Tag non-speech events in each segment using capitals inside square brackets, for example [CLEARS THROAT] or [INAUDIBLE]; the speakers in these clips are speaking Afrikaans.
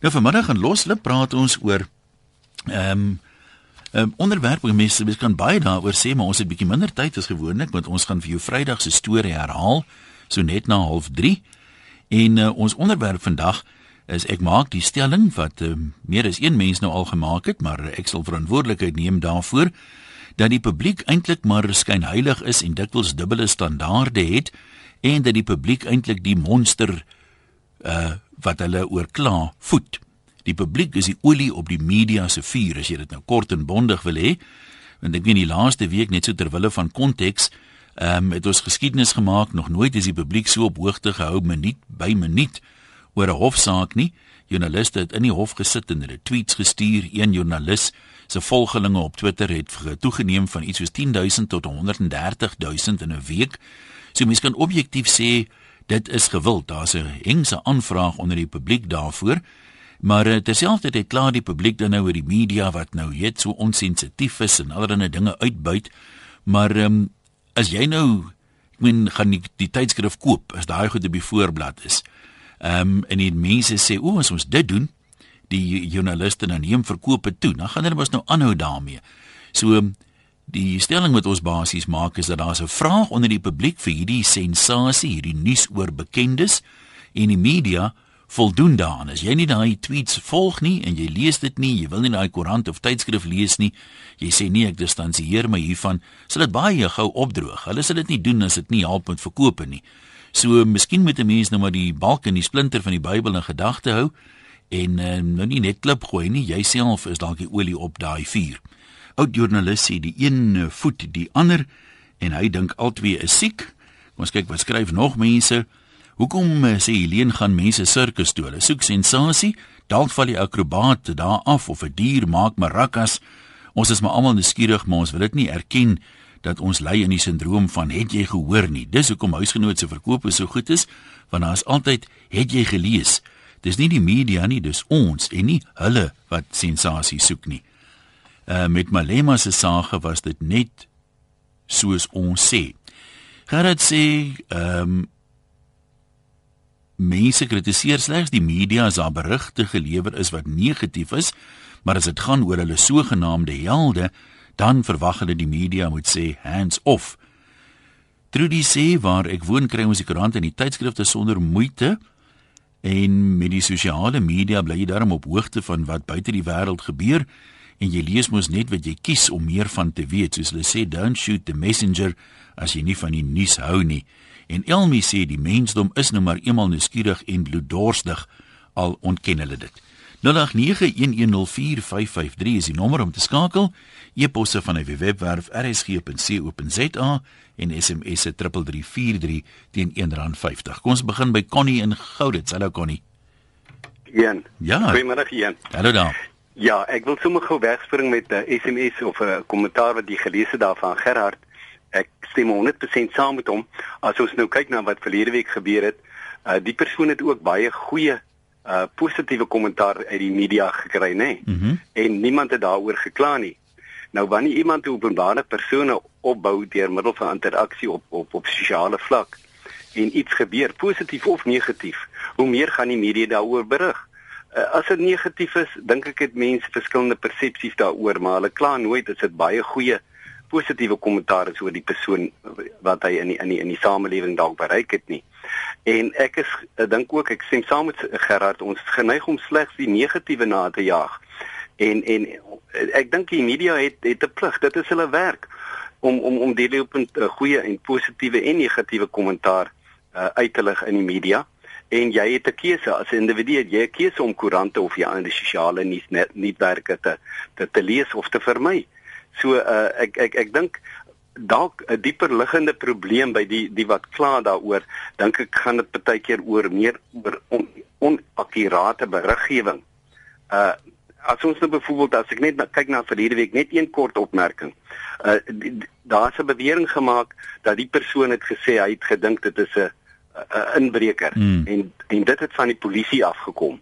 Nou vanmiddag in Loslip praat ons oor ehm um, 'n um, onderwerp wat mense mens kan baie daaroor sê, maar ons het bietjie minder tyd as gewoonlik want ons gaan vir jou Vrydag se storie herhaal so net na 0:30. En uh, ons onderwerp vandag is ek maak die stelling wat uh, meer as een mens nou al gemaak het, maar ek sal verantwoordelikheid neem daarvoor dat die publiek eintlik maar skynheilig is en dikwels dubbele standaarde het en dat die publiek eintlik die monster uh wat hulle oorkla voed. Die publiek is die olie op die media se vuur as jy dit nou kort en bondig wil hê. Want ek weet die laaste week net so ter wille van konteks, ehm um, het ons geskiedenis gemaak, nog nooit is die publiek so op hoogte gehou minuut by minuut oor 'n hofsaak nie. Joernaliste het in die hof gesit en hulle tweets gestuur. Een joernalis se volgelinge op Twitter het toegeneem van iets soos 10000 tot 130000 in 'n week. So mense kan objektief sê dit is gewild. Daar's 'n hengse aanvraag onder die publiek daarvoor. Maar uh, terselfdertyd klaar die publiek dan nou oor die media wat nou net so onsensitief is en allerlei dinge uitbuit. Maar ehm um, as jy nou ek meen gaan die, die tydskrif koop as daai goed op die voorblad is. Ehm um, en die mense sê o, as ons dit doen, die joernaliste dan neem verkope toe, dan gaan hulle mos nou aanhou daarmee. So Die stelling wat ons basies maak is dat daar 'n vraag onder die publiek vir hierdie sensasie, hierdie nuus oor bekendes en die media voldoen daaraan. As jy nie daai tweets volg nie en jy lees dit nie, jy wil nie daai koerant of tydskrif lees nie, jy sê nee, ek distansieer my hiervan, sal dit baie gou opdroog. Hulle sal dit nie doen as dit nie help met verkope nie. So, miskien moet 'n mens nou maar die balk en die splinter van die Bybel in gedagte hou en uh, nou nie net klip gooi nie. Jy self is dalk die olie op daai vuur oud joernalis sê die een eh, voet die ander en hy dink albei is siek. Ons kyk wat skryf nog mense. Hoekom eh, sê Helene gaan mense sirkus toe? Hulle soek sensasie. Dalk val die akrobaat daar af of 'n dier maak marakas. Ons is maar almal nuuskierig, maar ons wil dit nie erken dat ons ly in die sindroom van het jy gehoor nie. Dis hoekom huisgenoot se verkoop so goed is, want daar is altyd het jy gelees. Dis nie die media nie, dis ons en nie hulle wat sensasie soek nie uh, met Malema se sage was dit net soos ons sê. Gerard sê ehm um, mense kritiseer slegs die media as daar berigte gelewer is wat negatief is, maar as dit gaan oor hulle sogenaamde helde, dan verwag hulle die media moet sê hands off. Trudy sê waar ek woon kry ons die koerant en die tydskrifte sonder moeite en met die sosiale media bly jy daarom op hoogte van wat buite die wêreld gebeur en jy lees mos net wat jy kies om meer van te weet soos hulle sê don't shoot the messenger as jy nie van die nuus hou nie en Elmi sê die mensdom is nou maar eenmal nuuskierig en bloeddorstig al ontken hulle dit 0891104553 is die nommer om te skakel e-posse van die webwerf rsg.co.za en SMS se 3343 teen R1.50 kom ons begin by Connie in Goudits hallo Connie Jan. Ja. Goeiemôre Jan. Hallo daar. Ja, ek wil sommer gou wegspring met 'n SMS of 'n kommentaar wat jy gelees het daarvan Gerard. Ek stem 100% saam met hom. As ons nou kyk na wat verlede week gebeur het, uh die persoon het ook baie goeie uh positiewe kommentaar uit die media gekry, nê? Nee? Mm -hmm. En niemand het daaroor gekla nie. Nou wanneer iemand 'n openbare persone opbou deur middel van interaksie op op op sosiale vlak en iets gebeur, positief of negatief, hoe meer gaan die media daaroor berig? Uh, as dit negatief is, dink ek het mense verskillende persepsies daaroor, maar hulle kla nooit as dit baie goeie positiewe kommentaar is oor die persoon wat hy in die, in die, in die samelewing dalk bereik het nie. En ek is dink ook ek stem saam met Gerard, ons is geneig om slegs die negatiewe na te jaag. En en ek dink die media het het 'n plig, dit is hulle werk om om om die lopend uh, goeie en positiewe en negatiewe kommentaar uh, uit te lig in die media en jy het 'n keuse as 'n individu jy keuse om koerante of jy ander sosiale nuus net netwerke te, te te lees of te vermy. So uh, ek ek ek dink dalk 'n dieper liggende probleem by die die wat kla daaroor, dink ek gaan dit baie keer oor meer oor on, onakkurate beriggewing. Uh as ons nou byvoorbeeld as ek net na, kyk na verlede week net een kort opmerking. Uh daar's 'n bewering gemaak dat die persoon het gesê hy het gedink dit is 'n 'n inbreker mm. en en dit het van die polisie afgekom.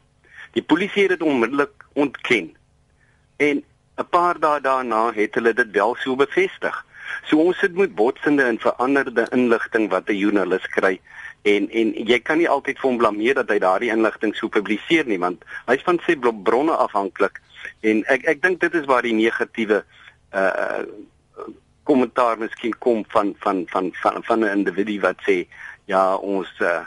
Die polisie het dit onmiddellik ontken. En 'n paar dae daarna het hulle dit wel so bevestig. So ons sit met botsende en veranderde inligting wat 'n joernalis kry En en jy kan nie altyd vir hom blameer dat hy daardie inligting so publiseer nie want hy's van sy bronne afhanklik en ek ek dink dit is waar die negatiewe uh kommentaar miskien kom van van van van van 'n individu wat sê ja ons uh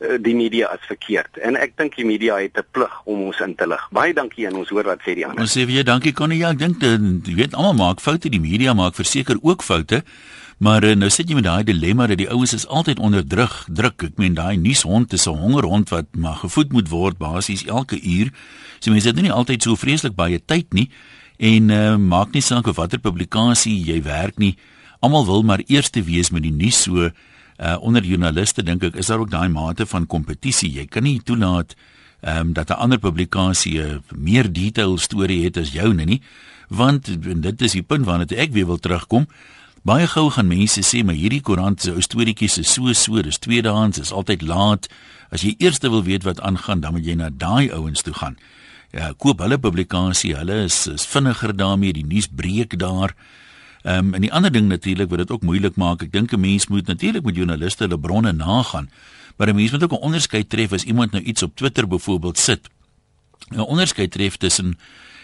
die media as verkeerd. En ek dink die media het 'n plig om ons in te lig. Baie dankie en ons hoor wat sê die ander. Ons sê jou dankie Connie. Ja, ek dink jy weet almal maak foute, die media maak verseker ook foute. Maar eh, nou sit jy met daai dilemma dat die ouens is altyd onder druk, druk. Ek meen daai nuushond is 'n hongerhond wat maar gevoed moet word basies elke uur. So mense het nie altyd so vreeslik baie tyd nie en uh, maak nie saak of watter publikasie jy werk nie. Almal wil maar eerste wees met die nuus so uh, onder joernaliste dink ek is daar ook daai mate van kompetisie. Jy kan nie toelaat ehm um, dat 'n ander publikasie 'n meer detail storie het as joune nie, want dit is die punt waarna ek weer wil terugkom. Baie gou gaan mense sê maar hierdie koerant se ou storieetjies is so so, dis tweedehands, is altyd laat. As jy eers wil weet wat aangaan, dan moet jy na daai ouens toe gaan. Ja, koop hulle publikasie, hulle is, is vinniger daarmee, die nuus breek daar. Ehm um, en die ander ding natuurlik wat dit ook moeilik maak, ek dink 'n mens moet natuurlik met joernaliste hulle bronne nagaan. Maar 'n mens moet ook 'n onderskeid tref as iemand nou iets op Twitter byvoorbeeld sit. 'n Onderskeid tref tussen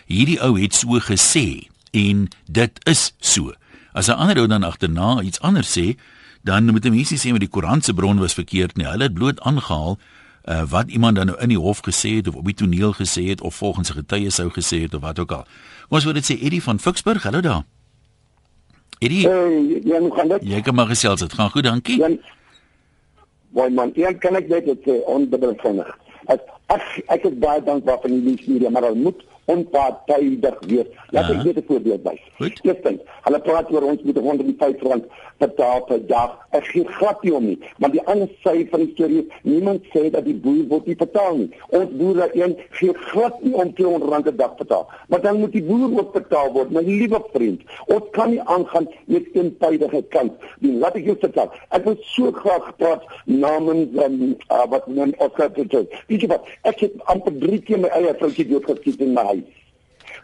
hierdie ou het so gesê en dit is so. As 'n ander ou dan agterna iets anders sê, dan moet 'n mens nie sê met die koerant se bron was verkeerd nie. Hulle het bloot aangehaal uh, wat iemand dan nou in die hof gesê het of op die toneel gesê het of volgens 'n getuie sou gesê het of wat ook al. Ons wou dit sê Eddie van Ficksburg, hallo daar. Eddie. Hey, ja, hoe gaan dit? Jy kan maar gesels, dit gaan goed, dankie. Wou man, ja, kan ek net dit onbedoelig. Ek ek ek is baie dankbaar vir die media, maar hulle moet onpartydig wees. Laat ek net 'n voorbeeld wys. Eerstens, hulle praat oor ons moet 105 rand betaal per dag. Ek gee glad nie om nie, maar die ander sy van die storie, niemand sê dat die boer word nie betaal nie. Ons boere een gee glad nie om 200 rand 'n dag betaal. Maar dan moet die boer ook betaal word, my liewe vriend. Ons kan nie aangaan met eentydige kant nie. Laat ek jou vertel. Ek wil so graag gepraat namens um, uh, wat men Oscar het. Weet jy wat? Ek het amper drie keer my eie vroutjie doodgeskiet in my huis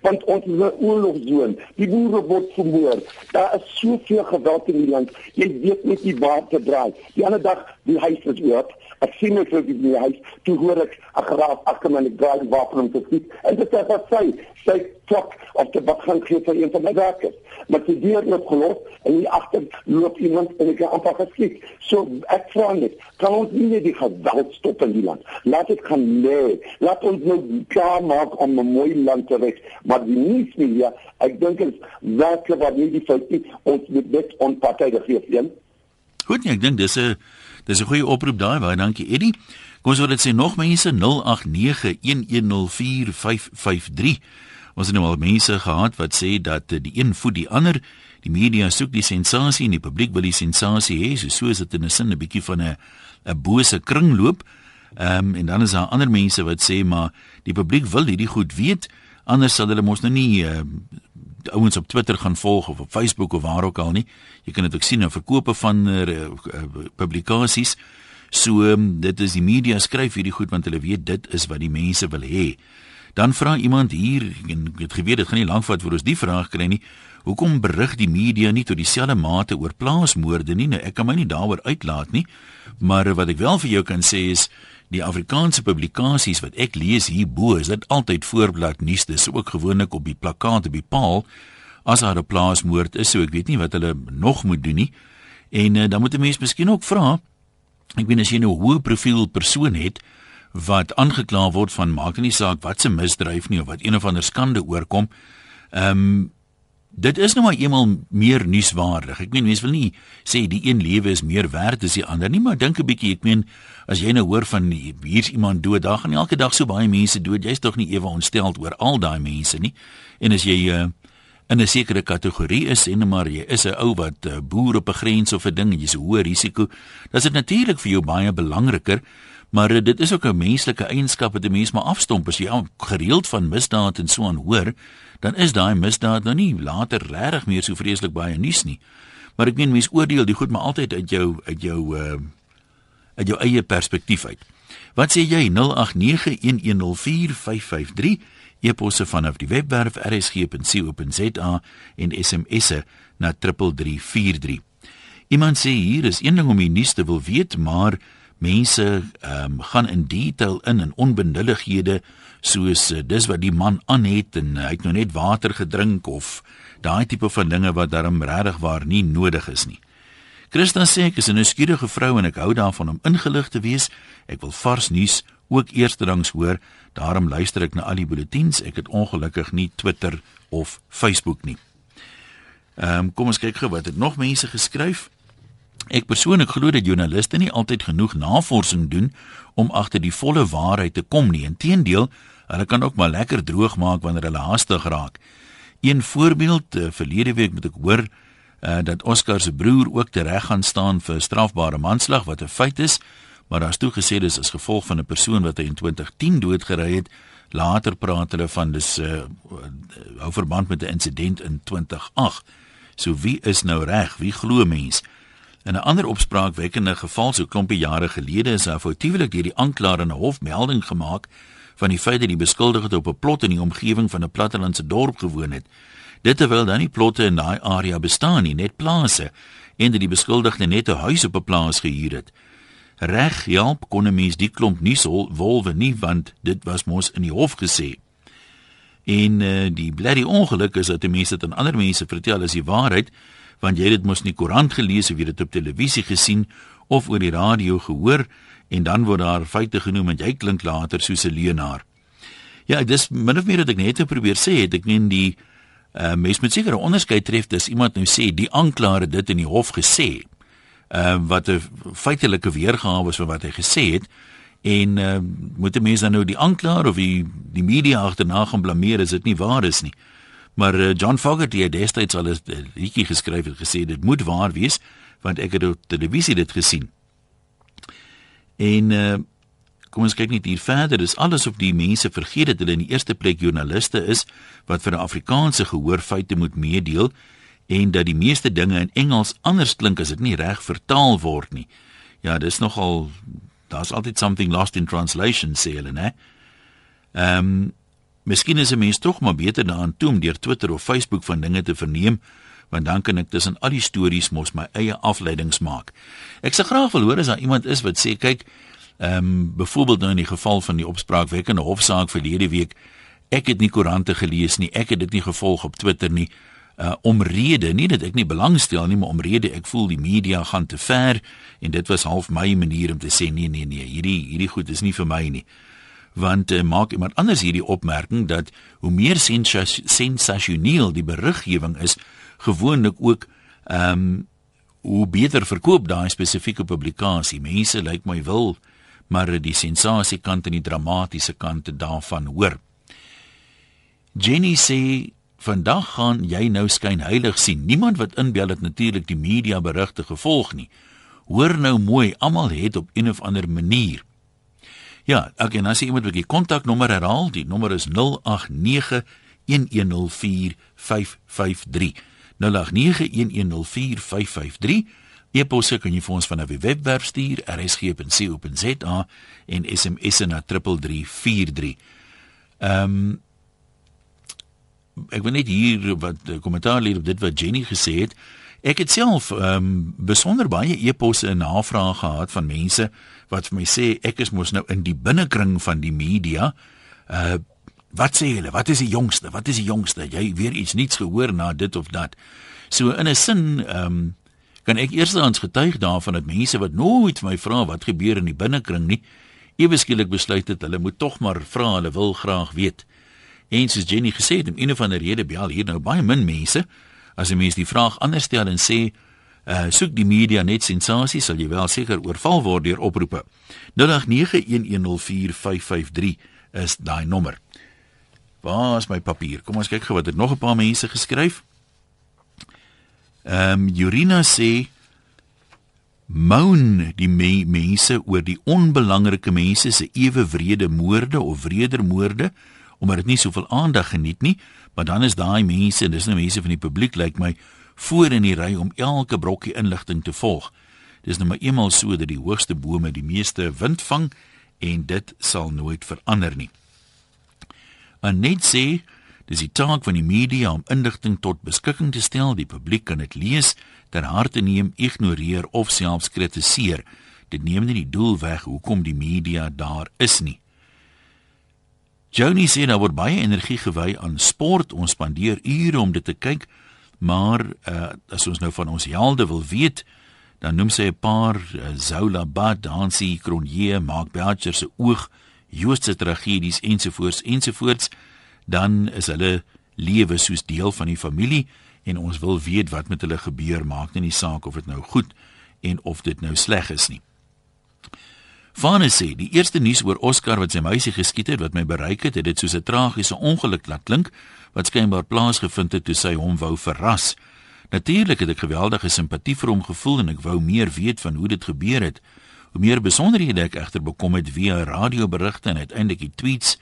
want ons is 'n oorlogsoon. Die boere word vermoor. Daar is soveel geweld in die land. Jy weet net nie waar te draai. Die ander dag, die huis is oop. Ek sien net vir die huis. Toe hoor ek 'n geraas agter my en ek draai die wapen om te skiet. En dit is wat sy sy klok op die bakgang gee vir een van my werkers. Maar die deur het gelos en hier agter loop iemand en ek het amper geskiet. So ek vra net, kan ons nie net die geweld stop in die land? Laat dit gaan lê. Laat ons nou klaar maak om 'n mooi land te hê. Maar die nuusmedia, ek dink dit is werklik wat nie die fout is. Ons moet net onpartydig een. Goed, nee, ek dink dis 'n dis 'n goeie oproep daai. Baie dankie, Eddie. Kom ons wil dit sê nog mense 0891104553. Ons het nou al mense gehad wat sê dat die een voed die ander. Die media soek die sensasie en die publiek wil die sensasie hê. So so is dit in 'n sin 'n bietjie van 'n 'n bose kringloop. Ehm um, en dan is daar ander mense wat sê maar die publiek wil hierdie goed weet. Anders sal hulle mos nou nie uh, ouens op Twitter gaan volg of op Facebook of waar ook al nie. Jy kan dit ook sien in verkope van uh, uh, publikasies. So um, dit is die media skryf hierdie goed want hulle weet dit is wat die mense wil hê. Dan vra iemand hier en dit geweet dit gaan nie lank vat voor ons die vraag kry nie. Hoekom berig die media nie tot dieselfde mate oor plaasmoorde nie? Nou ek kan my nie daaroor uitlaat nie. Maar wat ek wel vir jou kan sê is die Afrikaanse publikasies wat ek lees hierbo is dit altyd voorblad nuus dis ook gewoonlik op die plakkaat op die paal as daar 'n plaasmoord is so ek weet nie wat hulle nog moet doen nie en uh, dan moet 'n mens miskien ook vra ek weet as jy nou 'n hoë profiel persoon het wat aangekla word van maak nie saak wat se misdryf nie of wat een of ander skande oorkom. Ehm um, dit is nou maar eenmal meer nuuswaardig. Ek meen mense wil nie sê die een lewe is meer werd as die ander nie, maar dink 'n bietjie, ek meen as jy nou hoor van hier's iemand dood, daar gaan elke dag so baie mense dood. Jy's tog nie ewe ontsteld oor al daai mense nie. En as jy uh, in 'n sekere kategorie is en maar jy is 'n ou wat uh, boer op 'n grens of 'n ding, jy's 'n hoë risiko, dan is dit natuurlik vir jou baie belangriker Maar uh, dit is ook 'n menslike eienskap wat 'n mens maar afstomp as jy gereeld van misdaad en so aan hoor, dan is daai misdaad nou nie later regtig meer so vreeslik baie nuus nie. Maar ek meen mense oordeel die goed maar altyd uit jou uit jou uh uit jou eie perspektief uit. Wat sê jy 0891104553 eposse vanaf die webwerf rsg.co.za en SMS'e na 3343. Iemand sê hier is een ding om die nuus te wil weet, maar Mense ehm um, gaan in detail in en onbenullighede soos uh, dis wat die man aan het en uh, hy het nou net water gedrink of daai tipe van dinge wat darm regtig waar nie nodig is nie. Christa sê ek is 'n nuuskierige vrou en ek hou daarvan om ingelig te wees. Ek wil vars nuus ook eersterangs hoor. Daarom luister ek na al die bulletins. Ek het ongelukkig nie Twitter of Facebook nie. Ehm um, kom ons kyk gou wat het nog mense geskryf. Ek persoonlik glo dat joernaliste nie altyd genoeg navorsing doen om agter die volle waarheid te kom nie. Inteendeel, hulle kan ook maar lekker droog maak wanneer hulle haastig raak. Een voorbeeld, uh, verlede week moet ek hoor uh, dat Oscar se broer ook tereg gaan staan vir strafbare manslag wat 'n feit is, maar daar's toe gesê dis as gevolg van 'n persoon wat hy in 2010 doodgery het. Later praat hulle van dis 'n uh, hou verband met 'n insident in 2008. So wie is nou reg? Wie glo mens? In 'n ander opspraakwekkende geval so klompie jare gelede is daar foutiewelik deur die aanklaer in 'n hof melding gemaak van die feit dat die beskuldigde op 'n plot in die omgewing van 'n plattelandse dorp gewoon het. Dit terwyl dan nie plotte in daai area bestaan nie, net plase en dat die beskuldigde net 'n huis op 'n plaas gehuur het. Reg, help kon 'n mens die klomp nie sou wolwe nie want dit was mos in die hof gesê. En uh, die bloody ongeluk is dat die mense dit aan ander mense vertel as die waarheid want jy het dit mos in die koerant gelees of jy het dit op televisie gesien of oor die radio gehoor en dan word daar feite genoem en jy klink later soos 'n leienaar. Ja, dis min of meer wat ek net probeer sê, het ek net die uh, mens moet seker 'n onderskeid tref dis iemand nou sê die aanklaer dit in die hof gesê. Ehm uh, wat 'n feitelike weergawe is van wat hy gesê het en uh, moet 'n mens dan nou die aanklaer of die die media agterna gaan blameer as dit nie waar is nie. Maar uh, John Fogerty het destyds al 'n liedjie geskryf en gesê dit moet waar wees want ek het op televisie dit gesien. En uh, kom ons kyk net hier verder. Dis alles of die mense vergeet dat hulle in die eerste plek joernaliste is wat vir 'n Afrikaanse gehoor feite moet meedeel en dat die meeste dinge in Engels anders klink as dit nie reg vertaal word nie. Ja, dis nogal daar's altyd something lost in translation sê hulle, né? Ehm um, Miskien is 'n mens tog maar beter daaraan toe om deur Twitter of Facebook van dinge te verneem, want dan kan ek tussen al die stories mos my eie afleidings maak. Ek sê graag wil hoor as daar iemand is wat sê kyk, ehm um, byvoorbeeld nou in die geval van die opspraakwekkende hofsaak verlede week, ek het nie koerante gelees nie, ek het dit nie gevolg op Twitter nie. Uh omrede, nie dat ek nie belangstel nie, maar omrede ek voel die media gaan te ver en dit was half my manier om te sê nee nee nee, hierdie hierdie goed is nie vir my nie want uh, maak iemand anders hierdie opmerking dat hoe meer sensasioneel die beriggewing is gewoonlik ook ehm um, hoe beter verkoop daai spesifieke publikasie. Mense lyk my wil maar die sensasie kant en die dramatiese kant daarvan hoor. Jenny sê vandag gaan jy nou skyn heilig sien. Niemand wat inbel het natuurlik die media berigte gevolg nie. Hoor nou mooi almal het op een of ander manier. Ja, ek en as jy iemand wil die kontaknommer herhaal, die nommer is 089 1104553. 0891104553. E-posse kan jy vir ons van 'n webwerf stuur, rsg.co.za en SMS na 3343. Ehm um, ek wil net hier wat kommentaar leer op dit wat Jenny gesê het. Ek het self ehm um, besonder baie e-posse en navrae gehad van mense wat vir my sê ek is mos nou in die binnekring van die media. Uh wat sê julle? Wat is die jongste? Wat is die jongste? Jy weer iets niets gehoor na dit of dat. So in 'n sin ehm um, kan ek eerstens getuig daarvan dat mense wat nooit vir my vra wat gebeur in die binnekring nie, ewe skielik besluit het hulle moet tog maar vra, hulle wil graag weet. En soos Jenny gesê het, om een of ander rede bel hier nou baie min mense as 'n mens die vraag anders stel en sê Uh soek die media net sensasie sal jy wel seker oorval word deur oproepe. 0891104553 is daai nommer. Waar is my papier? Kom ons kyk gou wat het nog 'n paar mense geskryf. Ehm um, Jurina sê moan die me mense oor die onbelangrike mense se ewe wrede moorde of wreder moorde omdat dit nie soveel aandag geniet nie, maar dan is daai mense en dis nou mense van die publiek lyk like my voor in die ry om elke brokkie inligting te volg. Dis nou maar eenmal so dat die hoogste bome die meeste wind vang en dit sal nooit verander nie. En net sê, dis die taak van die media om inligting tot beskikking te stel, die publiek kan dit lees, ter harte neem, ignoreer of selfs kritiseer. dit neem nie die doel weg hoekom die media daar is nie. Johnny sê daar word baie energie gewy aan sport. Ons spandeer ure om dit te kyk, maar uh, as ons nou van ons helde wil weet, dan noem sy 'n paar uh, Zola Bad, Dansie Cronje, Mark Belcher se oog, Joodse tragedies ensovoorts ensovoorts, dan is hulle lewe soos deel van die familie en ons wil weet wat met hulle gebeur, maak nie saak of dit nou goed en of dit nou sleg is nie. Vanne sê die eerste nuus oor Oscar wat sy meisie geskiet het wat my bereik het, het dit soos 'n tragiese ongeluk laat klink wat skynbaar plaasgevind het toe sy hom wou verras. Natuurlik het ek geweldige simpatie vir hom gevoel en ek wou meer weet van hoe dit gebeur het. Hoe meer besonderhede ek egter bekom het via radioberigte en uiteindelik die tweets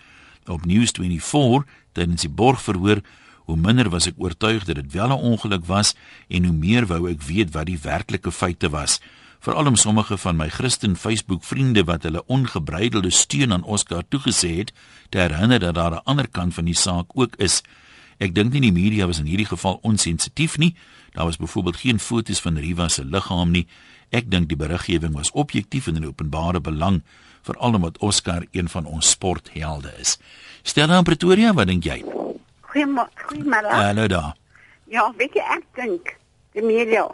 op News24 tydens die borgverhoor, hoe minder was ek oortuig dat dit wel 'n ongeluk was en hoe meer wou ek weet wat die werklike feite was. Veral om sommige van my Christen Facebook vriende wat hulle ongebreidelde steun aan Oscar toegesê het, te herinner dat daar 'n ander kant van die saak ook is. Ek dink nie die media was in hierdie geval onsensitief nie. Daar was byvoorbeeld geen foto's van Riva se liggaam nie. Ek dink die beriggewing was objektief en in openbare belang, veral omdat Oscar een van ons sporthelde is. Stella in Pretoria, wat dink jy? Goeiemôre. Goeiemôre. Hallo daar. Ja, weet jy ek dink die media.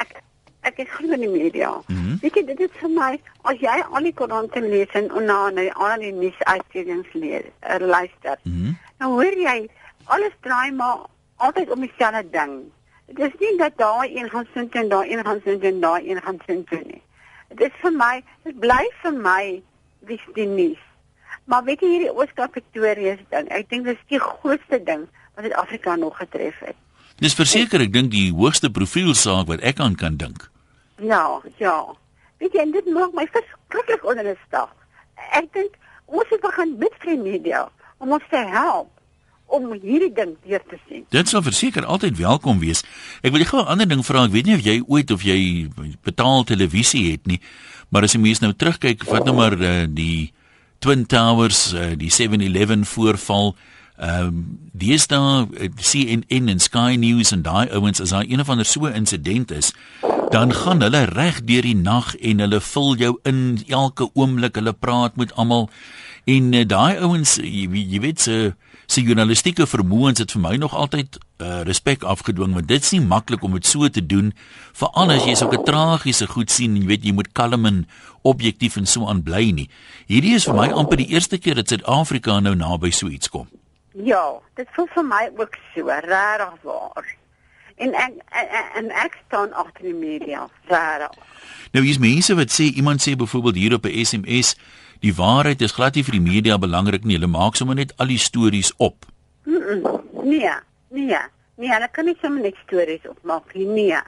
Ek ek is glo in die media. Mm -hmm. Weet jy dit is vir my as jy al die koerante lees en na na al die nuus uitstallings lees, uh, luister. Mm -hmm. Nou hoor jy alles draai maar altyd om dieselfde ding. Dit is nie dat daai een gaan sin en daai een gaan sin en daai een gaan sin nie. Dit is vir my, dit bly vir my dis die nuus. Maar weet jy hierdie Oscar Victoria se ding, ek dink dit is die grootste ding wat Suid-Afrika nog getref het. Dis verseker ek dink die hoogste profiel saak wat ek aan kan dink. Ja, ja. Weet jy, dit maak my verskriklik onderstel. Ek dink ons moet begin met die media om ons te help om hierdie ding deur te sien. Dit sal verseker altyd welkom wees. Ek wil gou 'n ander ding vra. Ek weet nie of jy ooit of jy betaal televisie het nie, maar as jy mens nou terugkyk, wat nou maar uh, die Twin Towers, uh, die 711 voorval, ehm um, daar uh, CNN en Sky News en daai ouens as daar een of ander so insident is, dan gaan hulle reg deur die nag en hulle vul jou in elke oomblik, hulle praat met almal en uh, daai ouens jy, jy weet se uh, se journalistieke vermoëns het vir my nog altyd uh, respek afgedwing want dit's nie maklik om dit so te doen veral as jy 'n tragiese goed sien en jy weet jy moet kalm en objektief en so aan bly nie. Hierdie is vir my amper die eerste keer dat Suid-Afrika nou naby so iets kom. Ja, dit voel vir my ook so rarig waar. En en en, ek staan agter die media, rarig. Nou hier's mense wat sê iemand sê byvoorbeeld hier op 'n SMS die waarheid is glad nie vir die media belangrik nie. Hulle maak sommer net al die stories op. Mm -mm. Nee, nee. Nee, hulle kan nie sommer net stories opmaak nie. Nee.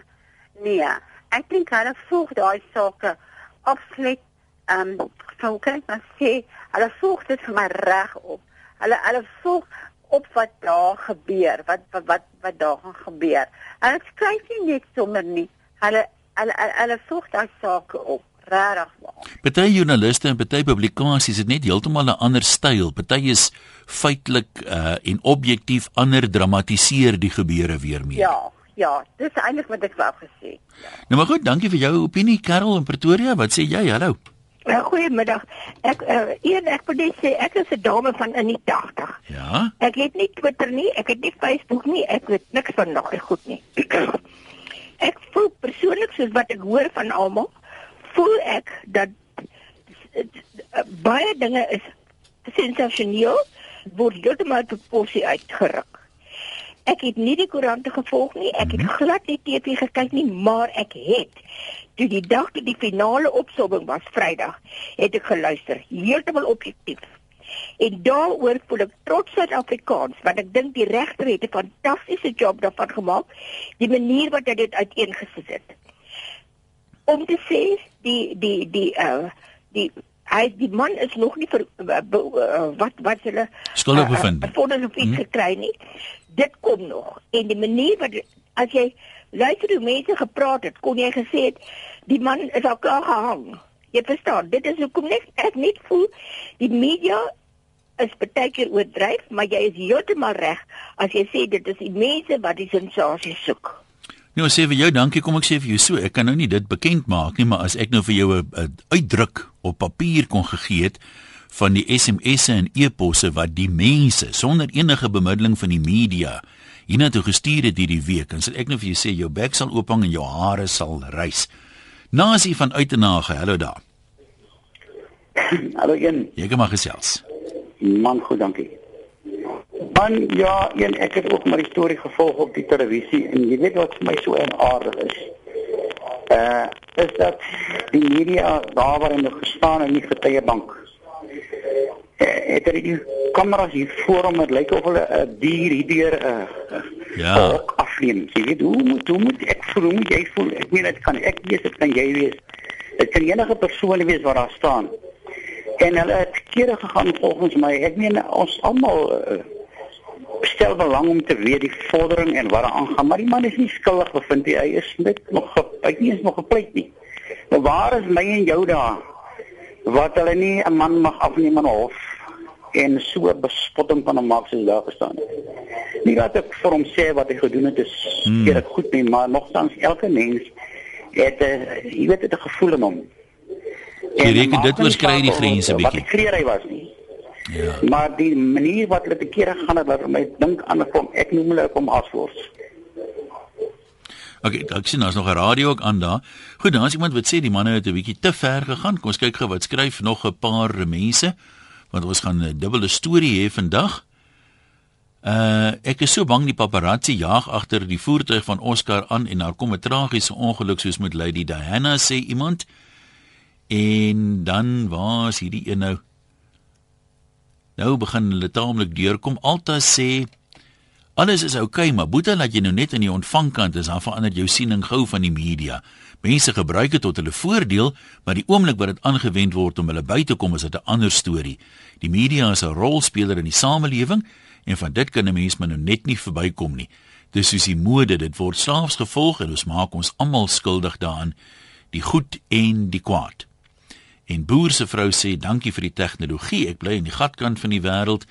Nee. Ek dink hulle volg daai sake absoluut ehm um, sou kan ek sê, hulle volg dit vir my reg op. Hulle hulle volg op wat daar gebeur, wat wat wat, wat daar gaan gebeur. Hulle skryf nie net sommer nie. Hulle hulle hulle, hulle volg daai sake op regtig waar. Party joernaliste en party publikasies het net heeltemal 'n ander styl. Party is feitelik uh en objektief ander dramatiseer die gebeure weer meer. Ja, ja, dis eintlik wat ek wou gesê. Ja. Nou maar goed, dankie vir jou opinie Karel in Pretoria. Wat sê jy? Hallo. Ja, goeiemiddag. Ek uh een ek wil net sê ek is 'n dame van in die 80. Ja. Ek het nie Twitter nie, ek het nie Facebook nie, ek weet niks van daai goed nie. [CLEARS THROAT] ek voel persoonlik soos wat ek hoor van almal voel ek dat baie dinge is sensasioneel word heeltemal tot porsie uitgeruk. Ek het nie die koerante gevolg nie, ek het mhm. glad nie TV gekyk nie, maar ek het toe die dag toe die finale opsomming was Vrydag, het ek geluister, heeltemal objektief. En daaroor voel ek trots Suid-Afrikaans want ek dink die regter het 'n fantastiese job daarvan gemaak, die manier wat hy dit uiteengesit het om te sê die die die uh die hy die man is nog nie vir uh, uh, wat wat hulle skuldig bevind. Uh, Voordat hulle iets hmm. gekry nie. Dit kom nog. En die manier wat as jy luister hoe mense gepraat het, kon jy gesê het die man is al klaar gehang. Jy verstaan, dit is hoekom net ek net voel die media is baie keer oordryf, maar jy is heeltemal reg as jy sê dit is die mense wat die sensasie soek. Nou sê vir jou dankie, kom ek sê vir jou so, ek kan nou nie dit bekend maak nie, maar as ek nou vir jou 'n uitdruk op papier kon gegee het van die SMS'e en e-posse wat die mense sonder enige bemiddeling van die media hiernatoe gestuur het hierdie week, dan sal ek nou vir jou sê jou bek sal oophang en jou hare sal rys. Nasie van Uitenage, hallo daar. Hallo een. Jy kan maar gesels. Man, goed, dankie. Man, ja, een, ek het ook maar die storie gevolg op die televisie en jy weet wat vir my so aardig is. Uh, is dat die media daar waar hulle gestaan in die getuiebank. Uh, het hulle die kameras hier voor hom, dit lyk of hulle 'n uh, dier hierdeur 'n uh, ja, afneem. Jy weet hoe moet hoe moet ek voel? Hoe moet jy voel? Ek meen dit kan ek wees, dit kan jy wees. Dit kan enige persoon wees wat daar staan en hulle het kere gegaan volgens my ek meen ons almal uh, stel belang om te weet die vordering en wat daar aangaan maar die man is nie skuldig bevind hy is net nog hy is nog gepleit nie nou waar is my en jou daar wat hulle nie 'n man mag afneem in 'n hof en so bespotting van 'n maak soos daar gestaan het nie dat ek vir hom sê wat hy gedoen het is hmm. ek goed nie maar nogtans elke mens het 'n uh, jy weet 'n gevoel in hom Jy reken dit oorskry die grense bietjie. Wat kreer hy was nie. Ja. Maar die manier wat hulle te kere gaan het wat my dink aan kom, ek noem hulle kom aswors. Oké, okay, ek sien daar's nog 'n radio ook aan daar. Goed, daar's iemand wat sê die manne het 'n bietjie te ver gegaan. Kom ons kyk gou wat skryf nog 'n paar mense want ons gaan 'n dubbele storie hê vandag. Uh ek is so bang die paparazzi jag agter die voertuig van Oscar aan en daar kom 'n tragiese ongeluk soos met Lady Diana sê iemand. En dan was hierdie een nou Nou begin hulle taamlik deurkom. Alta sê alles is oukei, okay, maar boeta laat jy nou net in die ontvangkant is, dan verander jou siening gou van die media. Mense gebruik dit tot hulle voordeel, maar die oomblik wat dit aangewend word om hulle by te kom, is dit 'n ander storie. Die media is 'n rolspeler in die samelewing en van dit kan 'n mens maar nou net nie verbykom nie. Dis soos die mode, dit word slaafs gevolg en ons maak ons almal skuldig daaraan, die goed en die kwaad. En boer se vrou sê dankie vir die tegnologie. Ek bly in die gatkant van die wêreld.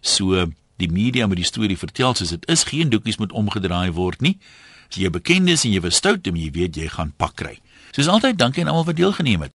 So die media met die storie vertel soos dit is, geen doekies moet omgedraai word nie. As jy bekend is en jy was stout, dan jy weet jy gaan pak kry. Soos altyd, dankie aan almal wat deelgeneem het.